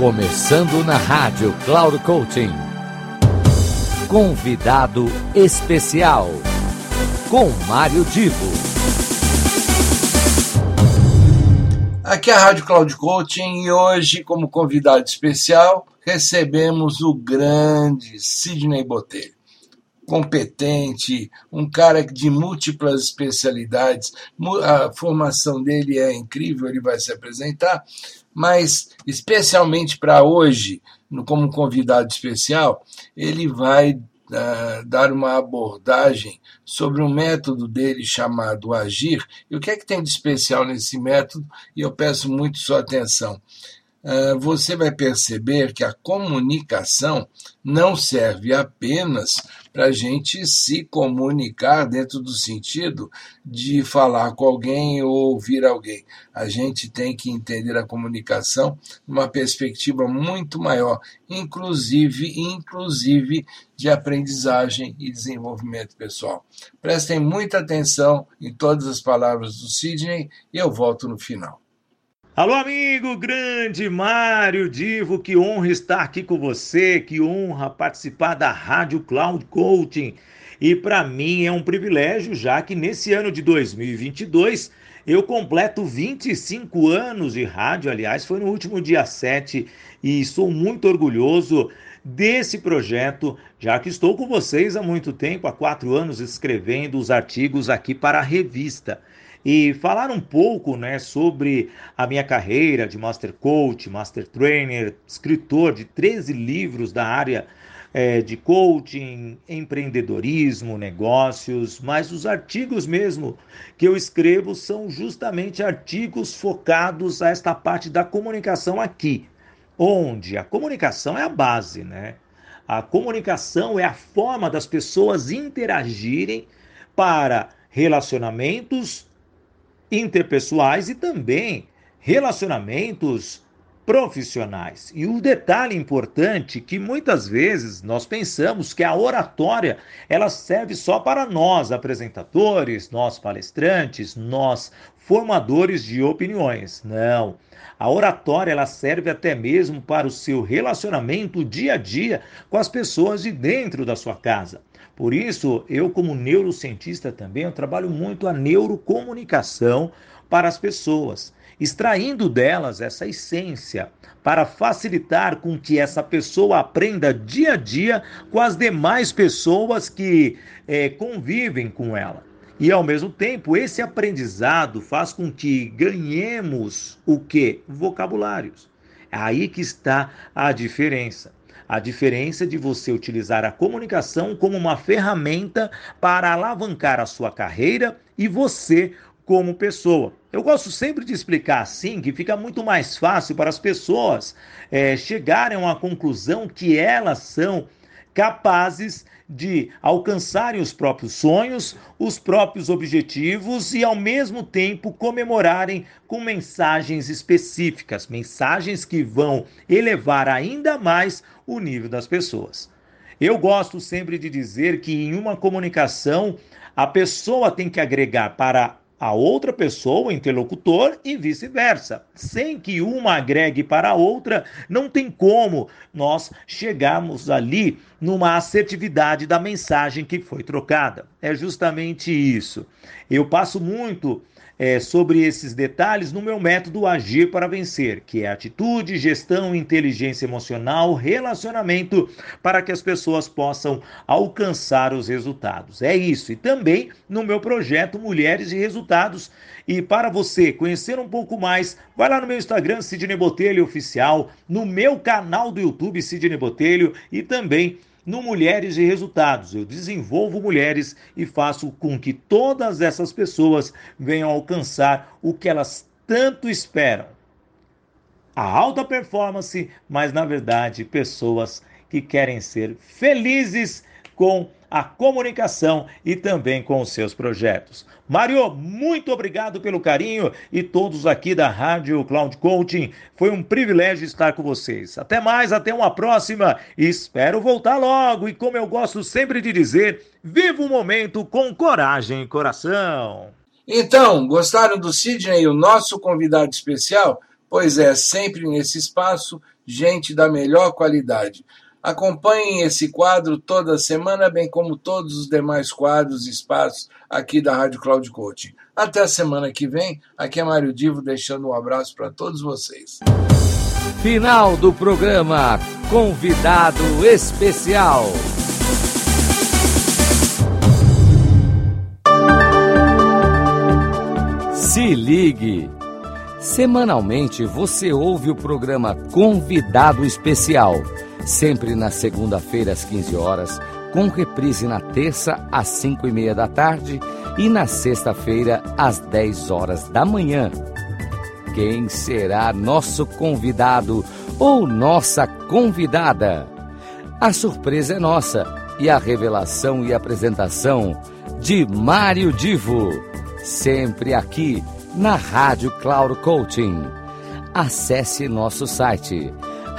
Começando na rádio Cloud Coaching. Convidado especial com Mário Divo. Aqui é a Rádio Cloud Coaching e hoje, como convidado especial, recebemos o grande Sidney Botelho. Competente, um cara de múltiplas especialidades, a formação dele é incrível, ele vai se apresentar, mas especialmente para hoje, como convidado especial, ele vai uh, dar uma abordagem sobre um método dele chamado Agir. E o que é que tem de especial nesse método? E eu peço muito sua atenção. Uh, você vai perceber que a comunicação não serve apenas para a gente se comunicar dentro do sentido de falar com alguém ou ouvir alguém. A gente tem que entender a comunicação numa perspectiva muito maior, inclusive, inclusive de aprendizagem e desenvolvimento pessoal. Prestem muita atenção em todas as palavras do Sidney e eu volto no final. Alô, amigo grande Mário Divo, que honra estar aqui com você, que honra participar da Rádio Cloud Coaching. E para mim é um privilégio, já que nesse ano de 2022 eu completo 25 anos de rádio, aliás, foi no último dia 7 e sou muito orgulhoso desse projeto, já que estou com vocês há muito tempo, há quatro anos, escrevendo os artigos aqui para a revista e falar um pouco né, sobre a minha carreira de Master Coach, Master Trainer, escritor de 13 livros da área é, de coaching, empreendedorismo, negócios, mas os artigos mesmo que eu escrevo são justamente artigos focados a esta parte da comunicação aqui, onde a comunicação é a base, né? A comunicação é a forma das pessoas interagirem para relacionamentos interpessoais e também relacionamentos profissionais. E um detalhe importante que muitas vezes nós pensamos que a oratória ela serve só para nós apresentadores, nós palestrantes, nós formadores de opiniões. Não. A oratória ela serve até mesmo para o seu relacionamento dia a dia com as pessoas de dentro da sua casa. Por isso, eu como neurocientista também, eu trabalho muito a neurocomunicação para as pessoas, extraindo delas essa essência para facilitar com que essa pessoa aprenda dia a dia com as demais pessoas que é, convivem com ela. E ao mesmo tempo, esse aprendizado faz com que ganhemos o que? Vocabulários. É aí que está a diferença. A diferença de você utilizar a comunicação como uma ferramenta para alavancar a sua carreira e você como pessoa. Eu gosto sempre de explicar assim que fica muito mais fácil para as pessoas é, chegarem a uma conclusão que elas são capazes de alcançarem os próprios sonhos, os próprios objetivos e, ao mesmo tempo, comemorarem com mensagens específicas, mensagens que vão elevar ainda mais o nível das pessoas. Eu gosto sempre de dizer que em uma comunicação a pessoa tem que agregar para a outra pessoa, interlocutor, e vice-versa. Sem que uma agregue para a outra, não tem como nós chegarmos ali numa assertividade da mensagem que foi trocada. É justamente isso. Eu passo muito é, sobre esses detalhes no meu método Agir para Vencer, que é atitude, gestão, inteligência emocional, relacionamento, para que as pessoas possam alcançar os resultados. É isso. E também no meu projeto Mulheres e Resultados. E para você conhecer um pouco mais, vai lá no meu Instagram, Sidney Botelho Oficial, no meu canal do YouTube, Sidney Botelho, e também no Mulheres e Resultados. Eu desenvolvo mulheres e faço com que todas essas pessoas venham alcançar o que elas tanto esperam. A alta performance, mas na verdade pessoas que querem ser felizes com a comunicação e também com os seus projetos. Mário, muito obrigado pelo carinho e todos aqui da Rádio Cloud Coaching. Foi um privilégio estar com vocês. Até mais, até uma próxima. Espero voltar logo e como eu gosto sempre de dizer, viva o momento com coragem e coração. Então, gostaram do Sidney, o nosso convidado especial? pois é sempre nesse espaço gente da melhor qualidade. Acompanhem esse quadro toda semana, bem como todos os demais quadros e espaços aqui da Rádio Cloud Coaching. Até a semana que vem. Aqui é Mário Divo deixando um abraço para todos vocês. Final do programa Convidado Especial. Se ligue. Semanalmente você ouve o programa Convidado Especial sempre na segunda-feira às 15 horas, com reprise na terça às 5 e meia da tarde e na sexta-feira às 10 horas da manhã. Quem será nosso convidado ou nossa convidada? A surpresa é nossa e a revelação e apresentação de Mário Divo, sempre aqui na Rádio Cloud Coaching. Acesse nosso site